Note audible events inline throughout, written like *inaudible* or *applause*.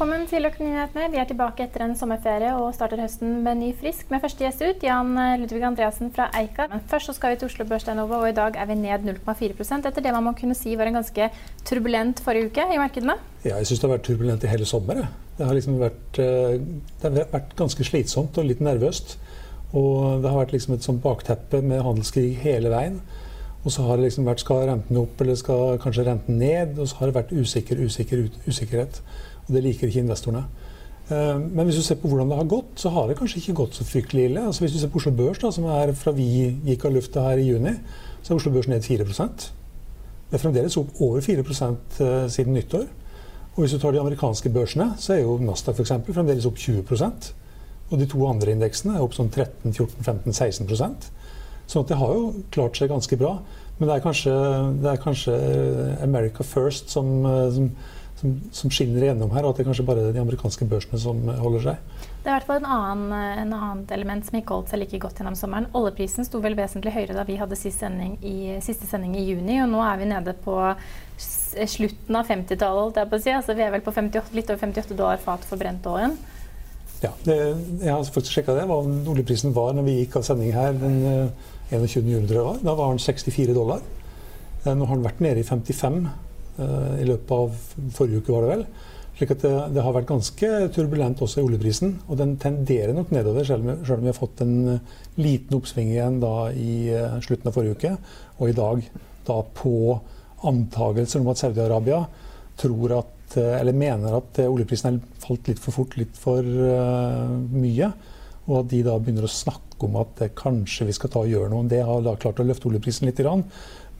Velkommen til Økonominyhetene. Vi er tilbake etter en sommerferie og starter høsten med ny frisk med første gjest ut, Jan Ludvig Andreassen fra Eika. Men først så skal vi til Oslo Børs og i dag er vi ned 0,4% etter det man må kunne si var en ganske turbulent forrige uke i markedene. Ja, jeg syns det har vært turbulent i hele sommer. Det har liksom vært, eh, det har vært ganske slitsomt og litt nervøst. Og det har vært liksom et sånt bakteppe med handelskrig hele veien. Og så har det liksom vært skal renten opp eller skal kanskje renten ned? Og så har det vært usikker, usikker, usikkerhet. Det liker ikke investorene. Eh, men hvis du ser på hvordan det har gått, så har det kanskje ikke gått så fryktelig ille. Altså hvis du ser på Oslo Børs, da, som er fra vi gikk av lufta her i juni, så er Oslo Børs ned 4 Det er fremdeles opp over 4 eh, siden nyttår. Og hvis du tar de amerikanske børsene, så er jo Nasdaq eksempel, fremdeles opp 20% Og de to andre indeksene er opp sånn 13-14-15-16% Sånn at det har jo klart seg ganske bra. Men det er kanskje, det er kanskje America First som, som som, som, skinner igjennom her, og at det er kanskje bare de amerikanske børsene som holder seg. Det er i hvert fall en annen, en annet element som ikke holdt seg like godt gjennom sommeren. Oljeprisen sto vel vesentlig høyere da vi hadde siste sending i, siste sending i juni, og nå er vi nede på slutten av 50-tallet. Si. Altså, vi er vel på 58, litt over 58 dollar fat for brentoljen. Ja, det, jeg har faktisk sjekka det, hva oljeprisen var når vi gikk av sending her den 21. juni. Da var den 64 dollar. Eh, nå har den vært nede i 55 Eh, i løpet av forrige uke, var det vel. Slik at det, det, har vært ganske turbulent også i oljeprisen. Og den tenderer nok nedover, selv om, selv om vi har fått en eh, liten oppsving igjen da i uh, slutten av forrige uke. Og i dag da på antagelser om at Saudi-Arabia tror at, eller mener at oljeprisen har falt litt for fort, litt for uh, mye. Og at de da begynner å snakke om at kanskje vi skal ta og gjøre noe. Det har da klart å løfte oljeprisen litt. Grann.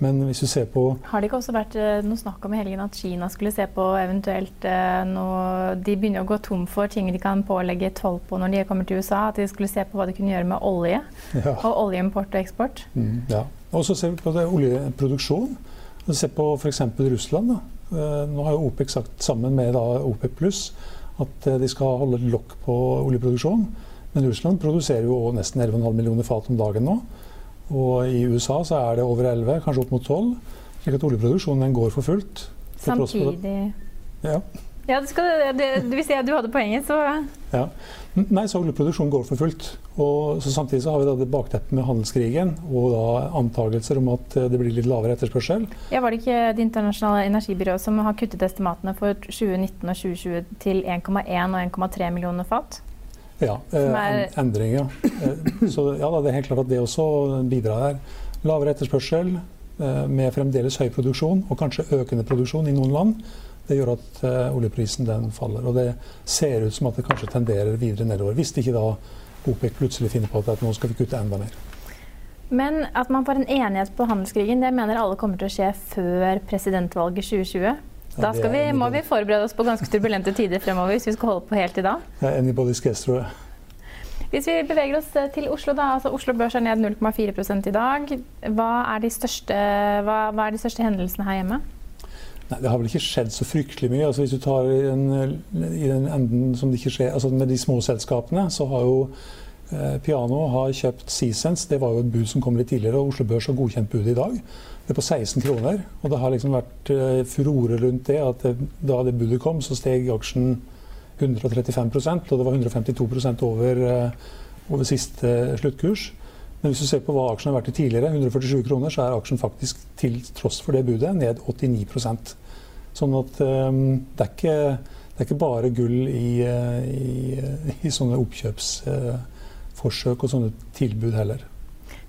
Men hvis du ser på Har det ikke også vært eh, noe snakk om i helgen at Kina skulle se på eventuelt eh, noe De begynner å gå tom for ting de kan pålegge toll på når de kommer til USA. At de skulle se på hva de kunne gjøre med olje. Ja. Og oljeimport og eksport. Mm, ja. Og så ser vi på det, oljeproduksjon. Se på f.eks. Russland. Da. Eh, nå har jo OPEC sagt sammen med da, OPEC pluss at de skal holde lokk på oljeproduksjon. Men Russland produserer jo nesten 11,5 millioner fat om dagen nå. Og i USA så er det over 11, kanskje opp mot 12. Slik at oljeproduksjonen går for fullt. For Samtidig Ja. Ja, det skal, det, Hvis jeg, du hadde poenget, så Ja. Nei, så oljeproduksjonen går for fullt. Og så Samtidig så har vi da det bakteppet med handelskrigen og da antakelser om at det blir litt lavere etterspørsel. Ja, Var det ikke Det internasjonale energibyrået som har kuttet estimatene for 2019 og 2020 til 1,1 og 1,3 millioner fat? Ja, eh, endring, ja. Eh, så ja, det er helt klart at det også bidrar her. Lavere etterspørsel eh, med fremdeles høy produksjon, og kanskje økende produksjon i noen land, det gjør at eh, oljeprisen den faller. Og det ser ut som at det kanskje tenderer videre nedover. Hvis ikke da OPEC plutselig finner på at nå skal vi kutte enda mer. Men at man får en enighet på handelskrigen, det mener alle kommer til å skje før presidentvalget 2020? Da vi, må vi forberede oss på ganske turbulente tider fremover hvis vi skal holde på helt i dag. Ja, Anybody's guess, tror jeg. Hvis vi beveger oss eh, til Oslo, da. Altså Oslo Børs er ned 0,4% i dag. Hva er, største, hva, hva er, de største, hendelsene her hjemme? Nei, Det har vel ikke skjedd så fryktelig mye. Altså, hvis du tar i den, i den enden som det ikke skjer, altså med de små selskapene, så har jo Piano har kjøpt Seasense. Det var jo et bud som kom litt tidligere, og Oslo Børs har godkjent budet i dag. Det er på 16 kroner. Og det har liksom vært uh, furore rundt det. At da det budet kom, så steg aksjen 135% og det var 152 over, over siste sluttkurs. Men hvis du ser på hva aksjen har vært i tidligere, 147 kroner, så er aksjen faktisk til tross for det budet ned 89 Sånn at um, det, er ikke, det, er ikke, bare gull i, i, i sånne oppkjøps... uh, og sånne tilbud heller.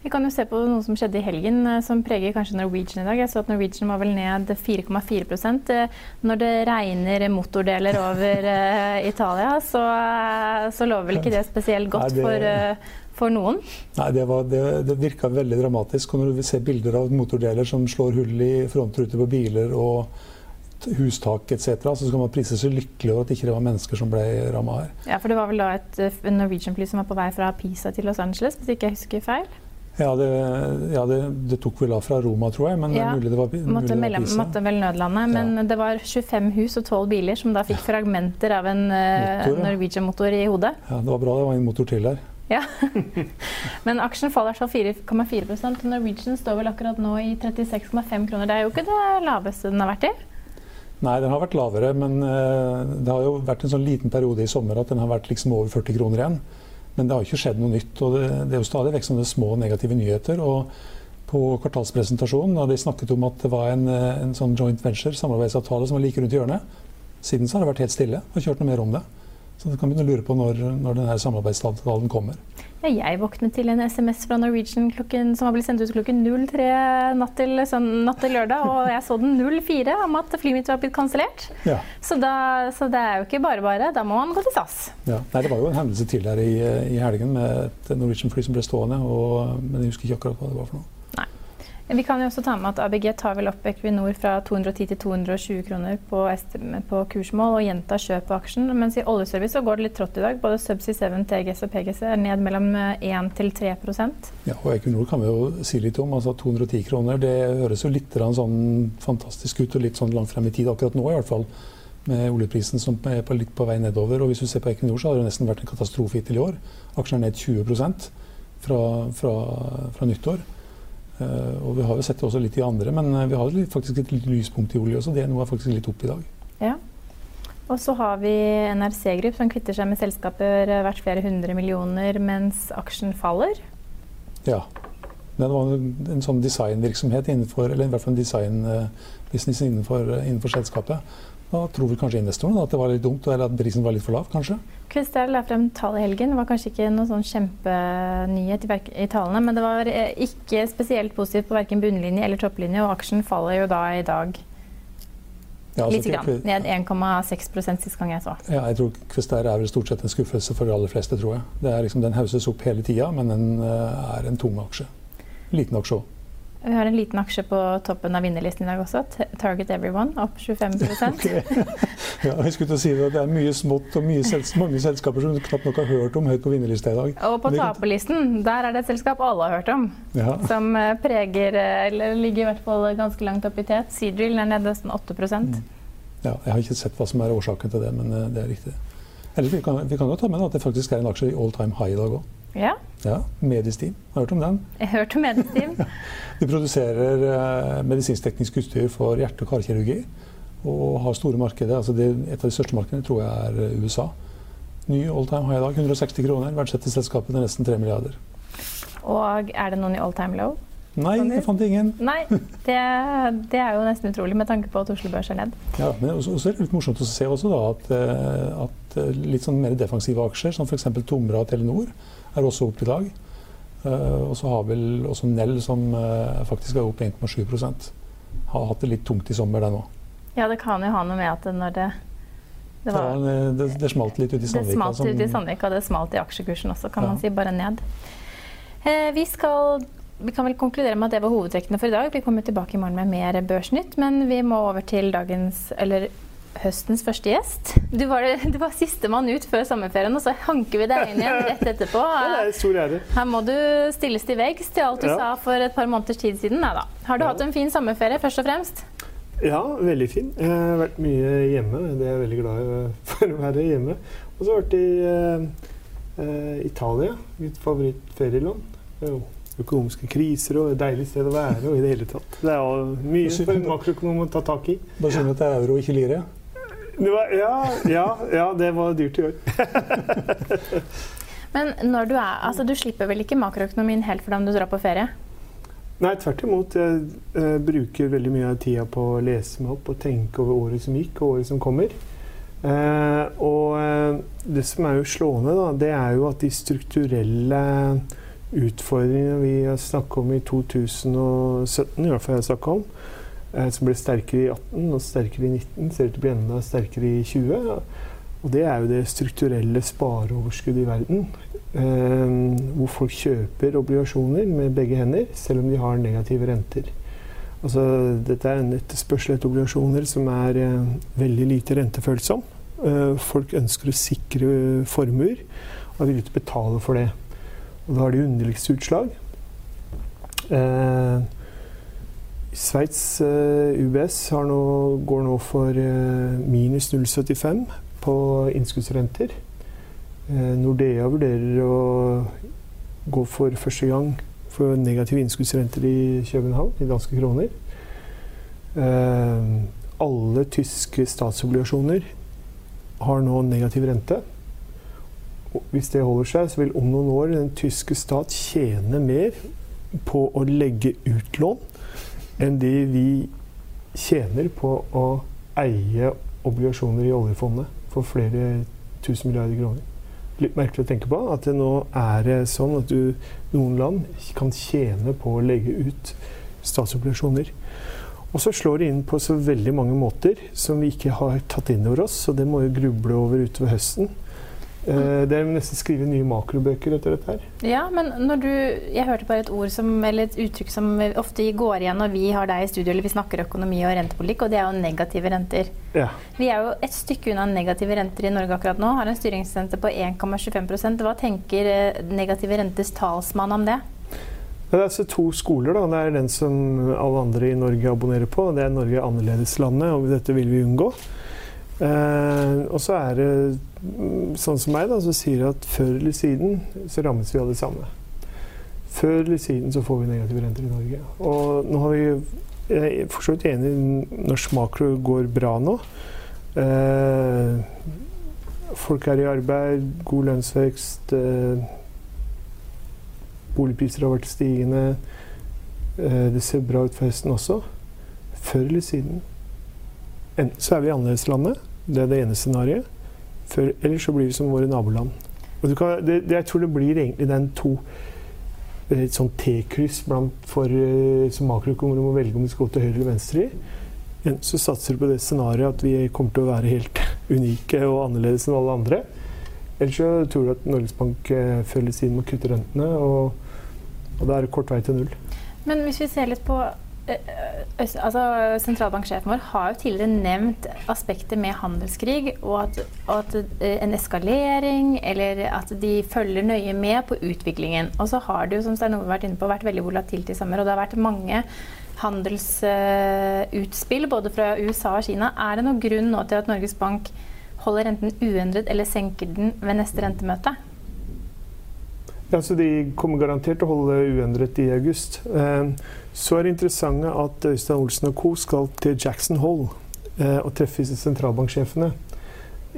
Vi kan jo se på noe som skjedde i helgen, eh, som preger kanskje Norwegian i dag. Jeg så at Norwegian var vel ned 4,4 eh, Når det regner motordeler over uh, Italia, så, så, lover vel ikke det spesielt godt Nei, det... for for noen? Nei, det, var, det, det virka veldig dramatisk. Og når du ser bilder av motordeler som slår hull i frontruter på biler og hustak etc., så skal man prise seg lykkelig over at ikke det var mennesker som ble ramma her. Ja, for det var vel da et Norwegian-fly som var på vei fra Pisa til Los Angeles, hvis ikke jeg husker feil? Ja, det, ja det, det, tok vel av fra Roma, tror jeg. Men ja, mulig det var, mulig måtte, det var Pisa. måtte vel nødlande. Men ja. det var 25 hus og 12 biler som da fikk fragmenter av en Norwegian-motor i hodet. Ja, det var bra det var en motor til der. Ja. *laughs* Men aksjen faller så 4,4 og Norwegian står vel akkurat nå i 36,5 kroner. Det er jo ikke det laveste den har vært i? Nei, den har vært lavere, men uh, det har jo vært en sånn liten periode i sommer at den har vært liksom over 40 kroner igjen. Men det har ikke skjedd noe nytt. og Det, er jo stadig vekk sånne små negative nyheter. og På kvartalspresentasjonen da de snakket om at det var en, eh, en sånn joint venture, samarbeidsavtale, som var like rundt hjørnet. Siden så har det vært helt stille. og kjørt noe mer om det. Så du kan begynne å lure på når, når denne samarbeidsavtalen kommer. Ja, jeg våknet til en SMS fra Norwegian klokken, som har blitt sendt ut klokken 03 natt til, sånn, natt til, lørdag, og jeg så den 04 om at flyet mitt var blitt kansellert. Ja. Så, så, det er jo ikke bare bare. Da må man gå til SAS. Ja. Nei, det var jo en hendelse tidligere i, i helgen med et Norwegian-fly som ble stående, og, men jeg husker ikke akkurat hva det var for noe. Vi kan jo også ta med at ABG tar vel opp Equinor fra 210 til 220 kroner på, på kursmål og gjentar kjøp på aksjen. Mens i oljeservice så går det litt trått i dag. Både Subsea 7, TGS og PGC er ned mellom 1 eh, til 3% Ja, og Equinor kan vi jo si litt om. altså 210 kroner, det høres jo litt sånn fantastisk ut og litt sånn langt frem i tid akkurat nå i hvert fall. Med oljeprisen som er på litt på vei nedover. Og hvis du ser på Equinor, så har det nesten vært en katastrofe hittil i år. Aksjen er ned 20% fra, fra, fra nyttår. Eh, og vi har jo sett det også litt i andre, men eh, vi har faktisk et lyspunkt i olje også. Det er noe faktisk litt opp i dag. Ja. Og så har vi NRC Group som kvitter seg med selskaper verdt flere hundre millioner mens aksjen faller. Ja. Det var en sånn designvirksomhet innenfor, eller i hvert fall en designbusiness innenfor, innenfor selskapet. Da tror vel kanskje investorene at det var litt dumt, eller at prisen var litt for lav, kanskje. Kvestel la frem tall i helgen. Det var kanskje ikke noe sånn kjempenyhet i, i, tallene, men det var eh, ikke spesielt positivt på verken bunnlinje eller topplinje, og aksjen faller jo da i dag ja, altså, litt grann. Ned 1,6 sist gang jeg så. Ja, jeg tror Kvistær er vel stort sett en skuffelse for de aller fleste, tror jeg. Det er liksom, den hauses opp hele tida, men den uh, er en tung aksje. Liten aksje òg. Vi har en liten aksje på toppen av vinnerlisten i dag også. Target Everyone, opp 25 okay. *laughs* ja, jeg skulle til å si Det det er mye smått og mye sels mange selskaper som du knapt nok har hørt om høyt på vinnerlista i dag. Og på taperlisten der er det et selskap alle har hørt om. Ja. Som eh, preger, eh, eller ligger i hvert fall ganske langt opp i tet. Seadrill er nede nesten 8 mm. Ja, Jeg har ikke sett hva som er årsaken til det, men eh, det er riktig. Eller vi kan, vi kan jo ta med at det faktisk er en aksje i all time high i dag òg. Ja. ja. Medisteam. Har du hørt om den? Jeg har hørt om Medisteam. *laughs* De produserer eh, medisinsk-teknisk utstyr for hjerte- og karkirurgi. Og har store markeder. Altså det, et av de største markedene tror jeg er eh, USA. Ny all time high i dag. 160 kroner. Verdsetter selskapet til nesten 3 milliarder. Og er det noen i all time low? Nei, jeg fant ingen. Nei, det, det, er jo nesten utrolig med tanke på at Oslo Børs er ned. Ja, men også, også er det litt morsomt å se også da, at, eh, at litt sånn mer defensive aksjer, som f.eks. Tomra og Telenor, er også opp i dag. Uh, og så har vel også Nell, som uh, faktisk er opp 1,7% Har hatt det litt tungt i sommer, den òg. Ja, det kan jo ha noe med at når det det, var, det, det, det, smalt litt ut i Sandvika. Det smalt ut i Sandvika, og det smalt i aksjekursen også, kan ja. man si. Bare ned. Eh, vi skal vi kan vel konkludere med at det var hovedtrekkene for i dag. Vi kommer tilbake i morgen med mer Børsnytt, men vi må over til dagens, eller høstens første gjest. Du var, du var sistemann ut før sommerferien, og så hanker vi deg inn igjen *laughs* rett etterpå. det er stor ære. Her må du stilles til veggs til alt du ja. sa for et par måneders tid siden. Neida. Har du ja. hatt en fin sommerferie, først og fremst? Ja, veldig fin. Jeg har vært mye hjemme. Det er jeg veldig glad for å være hjemme. Og så har jeg vært i uh, Italia, mitt favorittferieland. Økonomiske kriser og et deilig sted å være. og i Det hele tatt. Det er mye for en makroøkonom å ta tak i. Bare synd at det er euro, ikke lire. Det var, ja, ja, ja, det var dyrt i år. *laughs* Men når du er Altså, du slipper vel ikke makroøkonomien helt for deg om du drar på ferie? Nei, tvert imot. Jeg eh, bruker veldig mye av tida på å lese meg opp og tenke over året som gikk, og året som kommer. Eh, og eh, det som er jo slående, da, det er jo at de strukturelle utfordringene vi har snakket om i 2017, i hvert fall jeg har snakket om, som ble sterkere i 18 og sterkere i 19, ser ut til å bli enda sterkere i 20. Og det er jo det strukturelle spareoverskuddet i verden. Eh, hvor folk kjøper obligasjoner med begge hender, selv om de har negative renter. Altså, dette er en etterspørsel etter obligasjoner som er eh, veldig lite rentefølsom. Eh, folk ønsker å sikre formuer og er villige til å betale for det. Og da har de underligste utslag. Eh, Sveits eh, UBS nå, går nå for eh, minus 0,75 på innskuddsrenter. Eh, Nordea vurderer å gå for første gang for negative innskuddsrenter i København, i danske kroner. Alle tyske statsobligasjoner har nå negativ rente. Hvis det holder seg, så vil om noen år den tyske stat tjene mer på å legge ut lån enn det vi tjener på å eie obligasjoner i oljefondet for flere tusen milliarder kroner. Litt merkelig å tenke på at det nå er sånn at du, noen land kan tjene på å legge ut statsobligasjoner. Og så slår det inn på så veldig mange måter som vi ikke har tatt inn over oss. Og det må vi gruble over utover høsten. Uh, det er nesten skrive nye makrobøker etter dette her. Ja, men når du Jeg hørte bare et ord som, eller et uttrykk som ofte går igjen når vi har deg i studio eller vi snakker økonomi og rentepolitikk, og det er jo negative renter. Ja. Vi er jo et stykke unna negative renter i Norge akkurat nå. Har en styringsrente på 1,25 Hva tenker eh, negative rentes talsmann om det? Det er altså to skoler. da. Det er den som alle andre i Norge abonnerer på. Det er Norge annerledeslandet, og dette vil vi unngå. Eh, og så er det sånn som meg, da, så sier jeg at før eller siden så rammes vi av det samme. Før eller siden så får vi negative renter i Norge. Og nå har vi Jeg er for så vidt enig norsk makro går bra nå. Eh, folk er i arbeid, god lønnsvekst. Eh, boligpriser har vært stigende. Eh, det ser bra ut for høsten også. Før eller siden. Enten så er vi i annerledeslandet, det er det ene scenarioet. Eller så blir vi som våre naboland. Kan, det, det, jeg tror det blir egentlig den to et sånn T-kryss for uh, som makroøkonomer må velge om de skal gå til høyre eller venstre i. Enten så satser du på det scenarioet at vi kommer til å være helt *laughs* unike og annerledes enn alle andre. Eller så tror du at Norges Bank følges inn med å kutte rentene, og, og da er det kort vei til null. Men hvis vi ser litt på altså, Sentralbanksjefen vår har jo tidligere nevnt aspekter med handelskrig, og at, og at, eh, en eskalering, eller at de følger nøye med på utviklingen. Og så har det jo, som Stein Ove har vært inne på, vært veldig volatilt i sommer. Og det har vært mange handelsutspill både fra USA og Kina. Er det noen grunn nå til at Norges Bank holder renten uendret eller senker den ved neste rentemøte? Ja, så De kommer garantert til å holde uendret i august. Eh, så er det interessant at Øystein Olsen og co. skal til Jackson Hole eh, og treffe sentralbanksjefene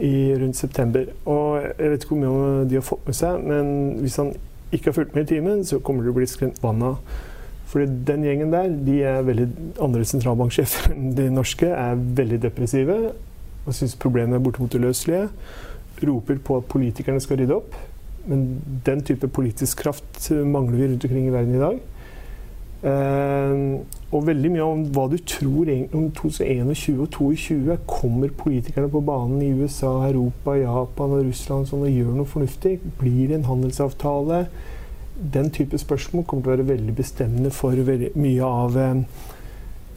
i rundt september. Og Jeg vet ikke hvor mye de har fått med seg, men hvis han ikke har fulgt med i timen, så kommer det å bli skremt vann av. For den gjengen der, de er veldig andre sentralbanksjefer *laughs* enn de norske, er veldig depressive og syns problemene er bortimot uløselige. Roper på at politikerne skal rydde opp. Men den type politisk kraft mangler vi rundt omkring i verden i dag. Uh, og veldig mye om hva du tror om 2021 og 2022. Kommer politikerne på banen i USA, Europa, Japan og Russland sånn, og gjør noe fornuftig? Blir det en handelsavtale? Den type spørsmål kommer til å være veldig bestemmende for veldig mye av uh,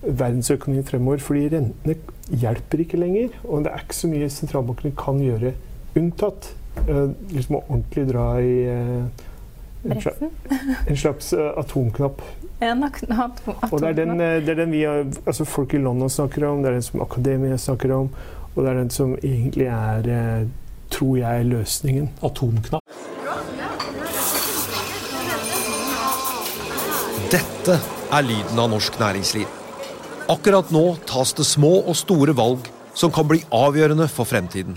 verdensøkonomien fremover. Fordi rentene hjelper ikke lenger, og det er ikke så mye sentralbankene kan gjøre. Unntatt liksom å ordentlig dra i uh, *laughs* en, slags, en slags uh, atomknapp. En atomknapp. Og det er, den, det er den vi har, altså folk i London snakker om, det er den som akademia snakker om, og det er den som egentlig er, tror jeg, løsningen. Atomknapp. Dette er lyden av norsk næringsliv. Akkurat nå tas det små og store valg som kan bli avgjørende for fremtiden.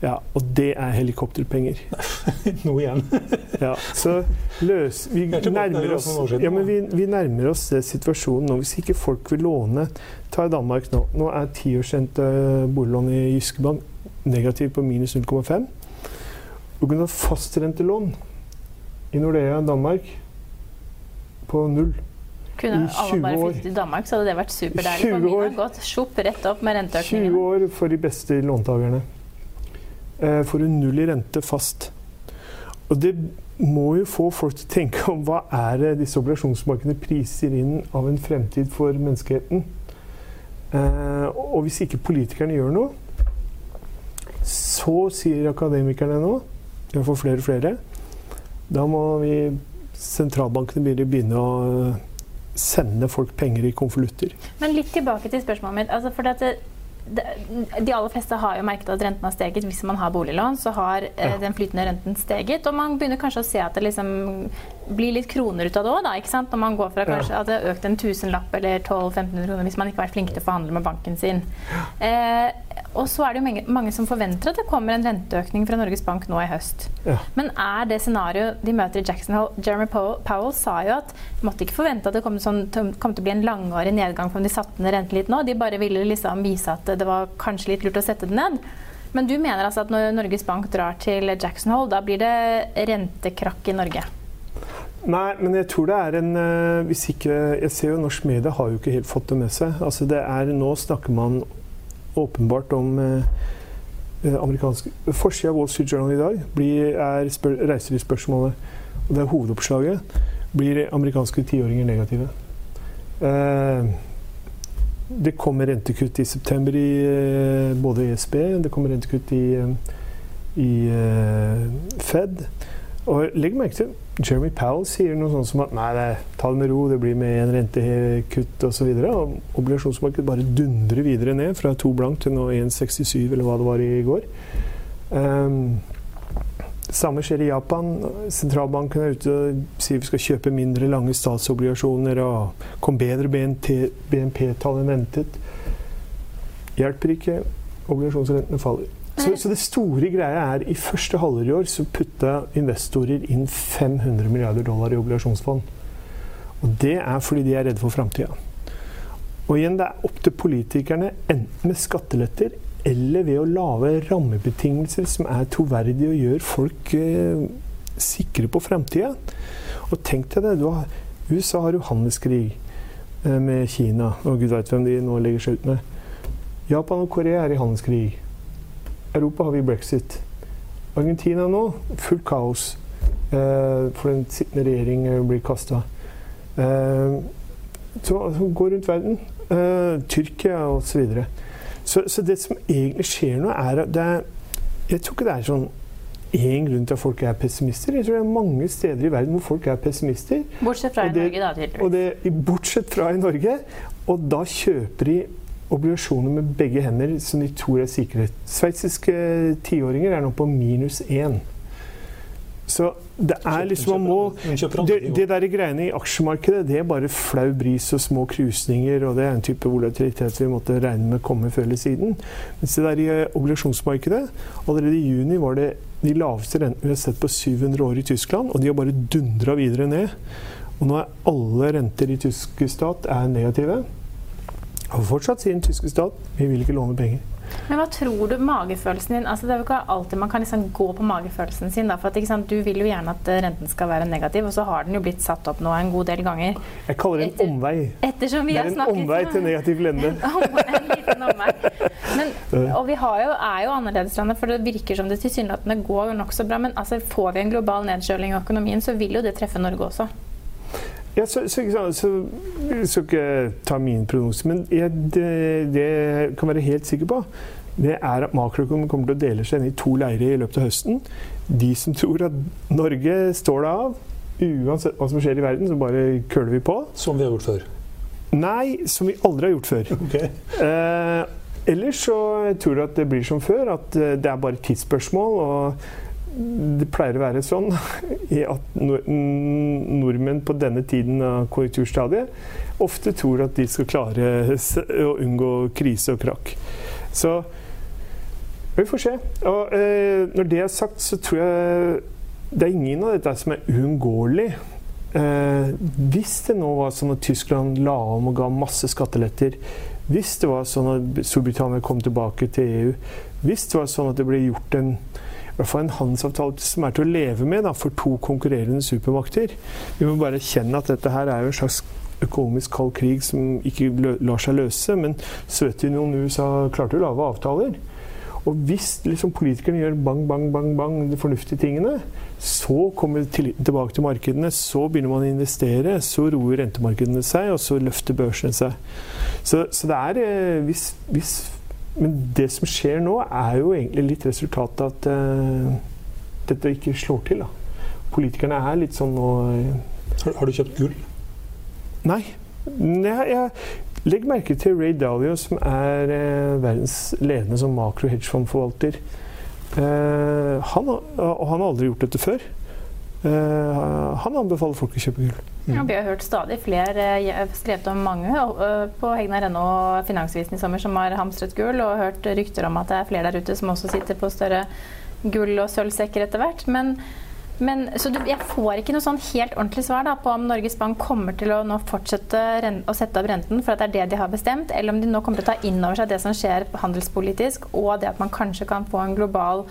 Ja, og det er helikopterpenger. *laughs* Nå igjen. *laughs* Ja, så løs, vi, er nærmer oss, ja, men vi, vi nærmer oss det situasjonen nå. Hvis ikke folk vil låne Ta i Danmark nå. Nå er tiårsrente boliglån i Jyske Bank negativ på minus 0,5. Og kunne ha fastrentelån i Nordea Danmark på null. Kunne I alle bare flyttet til Danmark, så hadde det vært superdeilig. 20 år. har gått rett opp med 20 år for de beste låntakerne. Eh, får du null i rente fast. Og det må jo få folk til å tenke om hva er det disse obligasjonsmarkedene priser inn av en fremtid for menneskeheten. Eh, og hvis ikke politikerne gjør noe, så sier akademikerne nå, iallfall flere og flere, da må vi sentralbankene begynne- å sende folk penger i konvolutter. Men litt tilbake til spørsmålet mitt. Altså, for det, de aller fleste har jo merket at renten har steget. Hvis man har boliglån, så har eh, Ja. den flytende renten steget. Og man begynner kanskje å se at det liksom blir litt kroner ut av det òg, da. Ikke sant? Når man går fra Ja. kanskje at det har økt en tusenlapp eller 1200-1500 kroner hvis man ikke har vært flink til å forhandle med banken sin. Eh, og så er det jo mange, mange som forventer at det kommer en renteøkning fra Norges Bank nå i høst. Ja. Men er det scenarioet de møter i Jackson Hole Jeremy Powell, Powell sa jo at de måtte ikke forvente at det kom, sånn, kom til å bli en langårig nedgang om de satte ned renten litt nå. De bare ville liksom vise at det var kanskje litt lurt å sette den ned. Men du mener altså at når Norges Bank drar til Jackson Hole, da blir det rentekrakk i Norge? Nei, men jeg tror det er en eh, Hvis ikke Jeg ser jo norsk medie har jo ikke helt fått det med seg. Altså det er Nå snakker man åpenbart om eh, eh, amerikansk Forsida av Wall Street Journal i dag blir, er spør, reiser i spørsmålet, og det er hovedoppslaget, blir amerikanske tiåringer negative. Eh, det kommer rentekutt i september i eh, både ESB, det kommer rentekutt i, i Fed. Og legg merke til Jeremy Powell sier noe sånt som at nei, nei ta det med ro, det blir med en rentekutt osv. Obligasjonsmarkedet bare dundrer videre ned fra to blank til nå 1,67 eller hva det var i går. Um, samme skjer i Japan. Sentralbanken er ute og sier vi skal kjøpe mindre lange statsobligasjoner og kom bedre BNP-tall enn ventet. Hjelper ikke. Obligasjonsrentene faller. Så, så det store greia er i første halvår i år så putta investorer inn 500 milliarder dollar i obligasjonsfond. Og det er fordi de er redde for framtida. Og igjen, det er opp til politikerne, enten med skatteletter eller ved å lage rammebetingelser som er troverdige og gjør folk eh, sikre på framtida. Og tenk deg det. Har, USA har jo handelskrig eh, med Kina, og gud veit hvem de nå legger seg ut med. Japan og Korea er i handelskrig. Europa har vi brexit. Argentina nå, fullt kaos. Eh, for den sittende regjering eh, blir kasta. Eh, så altså, gå rundt verden. Eh, Tyrkia osv. Så, så Så det som egentlig skjer nå, er at det er Jeg tror ikke det er sånn én grunn til at folk er pessimister. Jeg tror det er mange steder i verden hvor folk er pessimister. Bortsett fra det, i Norge, da, tydeligvis. Det, bortsett fra i Norge. Og da kjøper de obligasjoner med begge hender som de tror er sikre. Sveitsiske tiåringer er nå på minus én. Så det er liksom man må det, det der greiene i aksjemarkedet, det er bare flau bris og små krusninger, og det er en type volatilitet vi måtte regne med komme før eller siden. Mens det der i eh, obligasjonsmarkedet Allerede i juni var det de laveste rentene vi har sett på 700 år i Tyskland, og de har bare dundra videre ned. Og nå er alle renter i tyske stat er negative. Og fortsatt sier den tyske stat vi vil ikke låne penger. Men hva tror du magefølelsen din altså Det er jo ikke alltid man kan liksom gå på magefølelsen sin. Da, for at, Du vil jo gjerne at eh, renten skal være negativ, og så har den jo blitt satt opp nå en god del ganger. Jeg kaller det en Etter, omvei. Ettersom vi det er *laughs* en omvei til negativ lende. en, liten omvei. Men, *laughs* og vi jo, er jo annerledeslandet, for det virker som det tilsynelatende går nokså bra. Men altså, får vi en global nedkjøling i økonomien, så vil jo det treffe Norge også. Ja, så, så, så, Jeg skal ikke ta min prognose, men jeg, det, det jeg kan være helt sikker på, det er at makroøkonomien kommer til å dele seg inn i to leirer i løpet av høsten. De som tror at Norge står det av, uansett hva som skjer i verden, så bare køler vi på. Som vi har gjort før? Nei, som vi aldri har gjort før. *laughs* Okay. Eh, ellers så tror jeg at det blir som før, at eh, det er bare et tidsspørsmål. og det pleier å være sånn *laughs* at nordmenn på denne tiden av konjunkturstadiet ofte tror at de skal klare *laughs* å unngå krise og krakk. Så vi får se. Og eh, når det er sagt, så tror jeg det er ingen av dette som er uunngåelig. Eh, hvis det nå var sånn at Tyskland la om og ga masse skatteletter, hvis det var sånn at Storbritannia kom tilbake til EU, hvis det var sånn at det ble gjort en hvert fall en handelsavtale som er til å leve med da, for to konkurrerende supermakter. Vi må bare kjenne at dette her er jo en slags økonomisk kald krig som ikke lar seg løse. Men Sovjetunionen og USA klarte å lage avtaler. Og hvis liksom, politikerne gjør bang, bang, bang, bang de fornuftige tingene, så kommer tilliten tilbake til markedene, så begynner man å investere, så roer rentemarkedene seg, og så løfter børsene seg. Så, så det er eh, hvis, hvis men det som skjer nå, er jo egentlig litt resultatet av at uh, dette ikke slår til. Da. Politikerne er litt sånn nå uh, har, har, du kjøpt gull? Nei. Jeg, jeg Legg merke til Ray Dalio, som er uh, verdens ledende som makro-hedgefondforvalter. han, og han har aldri gjort dette før. Han anbefaler folk å kjøpe gull. Mm. Ja, vi har hørt stadig flere eh, skrevet om mange eh, på Hegnar.no og Finansvisen i sommer som har hamstret gull, og hørt rykter om at det er flere der ute som også sitter på større gull- og sølvsekker etter hvert. Men, men, så du, jeg får ikke noe sånn helt ordentlig svar da, på om Norges Bank kommer til å nå fortsette å sette opp renten for at det er det de har bestemt, eller om de nå kommer til å ta inn over seg det som skjer handelspolitisk, og det at man kanskje kan få en global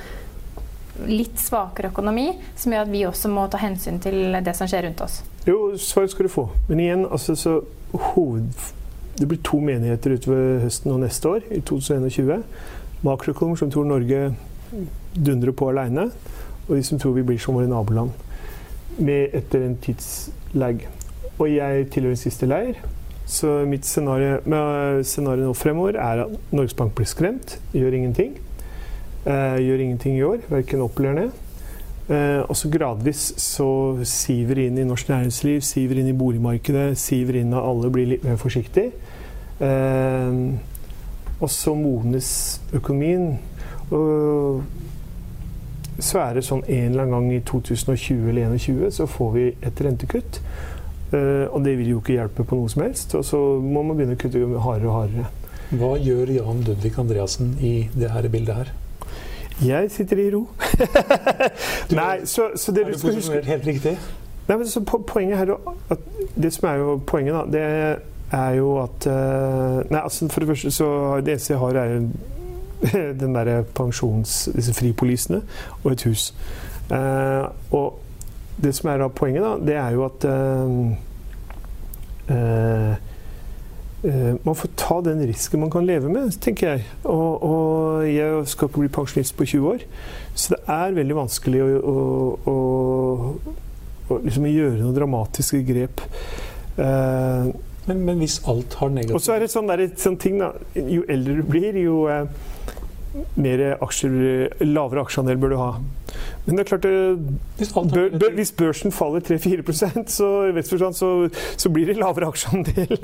litt svakere økonomi, som gjør at vi også må ta hensyn til det som skjer rundt oss? Jo, svaret skal du få. Men igjen, altså, så hoved... Det blir to menigheter utover høsten og neste år, i 2021. Makroøkonomer som tror Norge dundrer på aleine, og de som tror vi blir som våre naboland. Med etter en tidslag. Og jeg tilhører en siste leir. Så mitt scenario, scenario nå fremover er at Norges Bank blir skremt, gjør ingenting. Uh, gjør ingenting i år, verken opp eller ned. Uh, og så gradvis så siver inn i norsk næringsliv, siver inn i boligmarkedet, siver inn av alle blir litt mer forsiktig. Uh, og så modnes økonomien. Og så er det sånn en eller annen gang i 2020 eller 2021 så får vi et rentekutt. Og det vil jo ikke hjelpe på noe som helst. Og så må man begynne å kutte hardere og hardere. Hva gjør Jan Ludvig Andreassen i det her bildet her? Jeg sitter i ro. *laughs* Nei, så, så det du skal huske helt riktig? Nei, men så Poenget her at Det som er jo poenget, da, det er jo at uh, Nei, altså for det første så Det eneste jeg har, er *laughs* den derre pensjons... Disse fripolisene og et hus. Uh, og det som er da poenget, da, det er jo at uh, Uh, man får ta den risken man kan leve med, tenker jeg. Og, og, jeg skal bli pensjonist på 20 år, så det er veldig vanskelig å, å, å, å liksom gjøre noen dramatiske grep. Uh, men, men, hvis alt har negativt Og så er det sånn, der, sånn ting, da. Jo eldre du blir, jo eh, mer aksjer, lavere aksjeandel bør du ha. Men det er klart hvis, bør, bør, hvis børsen faller 3-4 så, så, så blir det lavere aksjeandel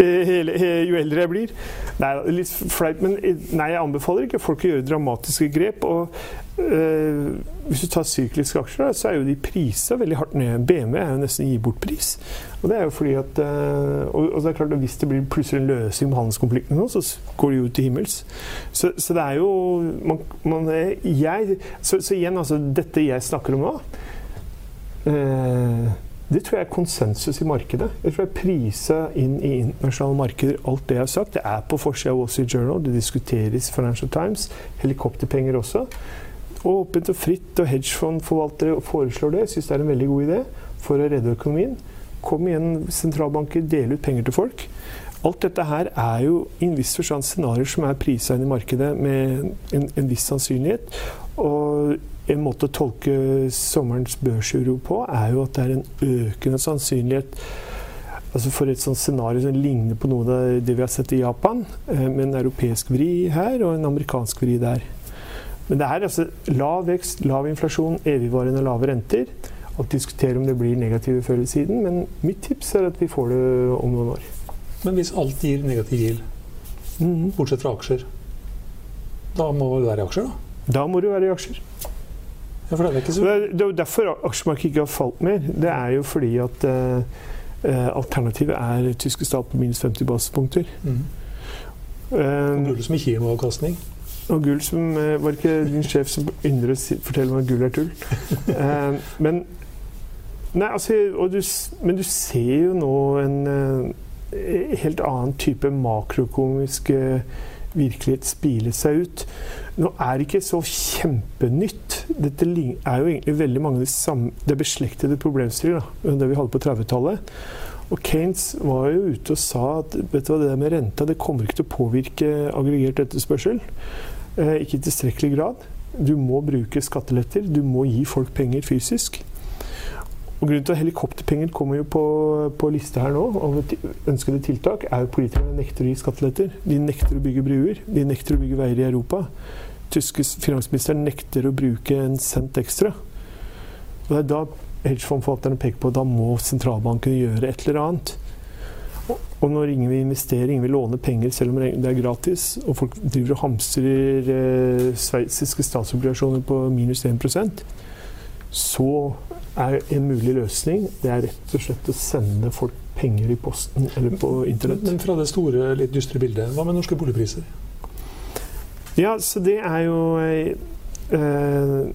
*laughs* jo eldre jeg blir. Nei, litt flaut, men nei, jeg anbefaler ikke folk å gjøre dramatiske grep. og øh, hvis du tar sykliske aksjer, så er jo de prisa veldig hardt ned. BMW er jo nesten gi bort-pris. Og det er jo fordi at eh, og, det er klart at Hvis det blir plutselig en løsning med handelskonfliktene, så går det jo til himmels. Så, så det er jo man, man, jeg, så, så, igjen, altså Dette jeg snakker om nå eh, det tror jeg er konsensus i markedet. Jeg tror jeg prisa inn i internasjonale markeder alt det jeg har sagt. Det er på forsida av Wall Street Journal, det diskuteres i Financial Times. Helikopterpenger også. Åpent og fritt, og hedgefondforvaltere foreslår det. Syns det er en veldig god idé for å redde økonomien. Kom igjen, sentralbanker, dele ut penger til folk. Alt dette her er jo i en viss forstand scenarioer som er prisa inn i markedet med en, en viss sannsynlighet. Og en måte å tolke sommerens børsuro på, er jo at det er en økende sannsynlighet altså for et sånt scenario som ligner på noe av det vi har sett i Japan, eh, med en europeisk vri her og en amerikansk vri der. Men det er altså lav vekst, lav inflasjon, evigvarende lave renter. Å diskutere om det blir negative før eller siden, men mitt tips er at vi får det om noen år. Men hvis alt gir negativ GIL, mm. bortsett fra aksjer, da må du være i aksjer, da? Da må du være i aksjer. Ja, det er så... Det er derfor aksjemarkedet ikke har falt mer. Det er jo fordi at uh, alternativet er tyske stat på minus 50 basispunkter. Mm. Um, gull som ikke gir noe avkastning? Og gull som Var ikke din sjef som yndret å fortelle meg at gull er tull? *laughs* men Nei, altså, du, men du ser jo nå en helt annen type makrokomisk virkelighet spile seg ut. Nå er det ikke så kjempenytt. Dette er jo egentlig veldig mange av de samme, det beslektede problemstillinger det vi hadde på 30-tallet. Og Kanes var jo ute og sa at vet du hva, det der med renta det kommer ikke til å påvirke aggregert etterspørsel. Eh, ikke i tilstrekkelig grad. Du må bruke skatteletter. Du må gi folk penger fysisk. Og Grunnen til at helikopterpenger kommer jo på, på lista her nå, og ønskede tiltak, er jo politikerne nekter å gi skatteletter. De nekter å bygge bruer. De nekter å bygge veier i Europa. Tyske finansministeren nekter å bruke en cent ekstra. Og det er da hedgefondforvalterne peker på at da må sentralbanken gjøre et eller annet. Og når ingen vil investere, ingen vil låne penger selv om det er gratis, og folk driver og hamstrer eh, sveitsiske statsobligasjoner på minus 1 så er en mulig løsning det er rett og slett å sende folk penger i posten eller på internett. Men fra det store, litt dystre bildet, hva med norske boligpriser? Ja, så det er jo eh,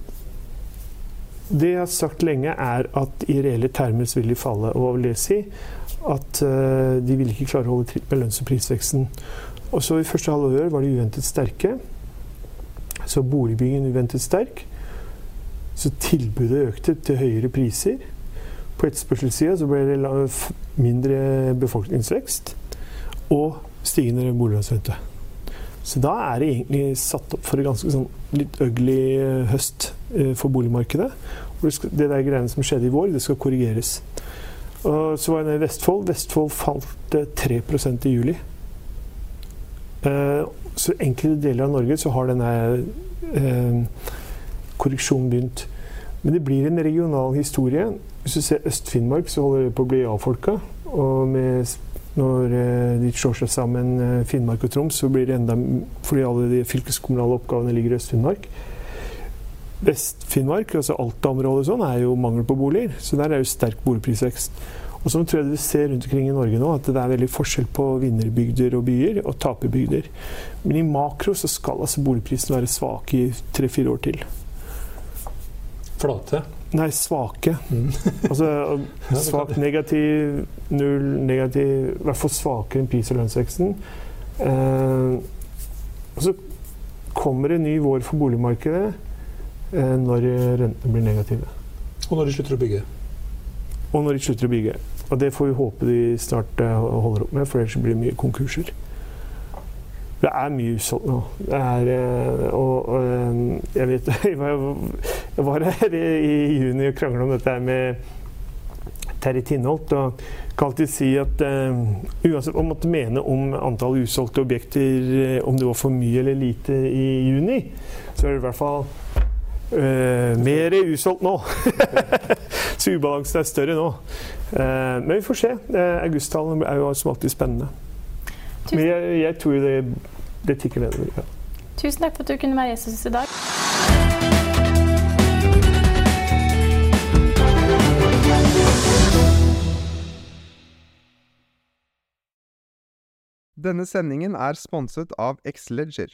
Det jeg har sagt lenge, er at i reelle termer så vil de falle. Og hva vil det si? At eh, de vil ikke klare å holde tritt med lønns- og prisveksten. Og så i første halvår var de uventet sterke. Så boligbyggingen uventet sterk. Så tilbudet økte til høyere priser. På etterspørselssida så ble det mindre befolkningsvekst og stigende boliglånsrente. Så da er det egentlig satt opp for en ganske sånn litt ugly eh, høst eh, for boligmarkedet. Og Det der greiene som skjedde i vår, det skal korrigeres. Og så var jeg nede i Vestfold. Vestfold falt 3% i juli. Eh, så enkelte deler av Norge så har denne korreksjon begynt. Men det blir en regional historie. Hvis du ser Øst-Finnmark, så holder det på å bli avfolka. Og med, når eh, de slår seg sammen, eh, Finnmark og Troms, så blir det enda Fordi alle de fylkeskommunale oppgavene ligger i Øst-Finnmark. Vest-Finnmark, altså Alta-området sånn, er jo mangel på boliger. Så der er jo sterk boligprisvekst. Og så tror jeg vi ser rundt omkring i Norge nå, at det er veldig forskjell på vinnerbygder og byer og taperbygder. Men i makro så skal altså boligprisen være svak i tre-fire år til. Flate? Nei, svake. Mm. *laughs* altså svakt negativ, null negativ I hvert fall svakere enn pris- og lønnsveksten. Eh, og så kommer det en ny vår for boligmarkedet eh, når rentene blir negative. Og når de slutter å bygge? Og når de slutter å bygge. Og det får vi håpe de snart uh, holder opp med, for ellers blir det mye konkurser. Det er mye usolgt nå. Det er, eh, og, og, eh, jeg vet Jeg *laughs* var her i juni og krangla om dette med Terje Tinholt. og kan alltid si at uh, uansett man måtte mene om antall usolgte objekter, om det var for mye eller lite i juni, så er det i hvert fall uh, mer usolgt nå. *laughs* så ubalansen er større nå. Uh, men vi får se. Augusttallene er jo som alltid spennende. Men jeg, jeg tror det, det tikker nedover. Ja. Tusen takk for at du kunne være Jesus i dag. Denne sendingen er sponset av X-Leger.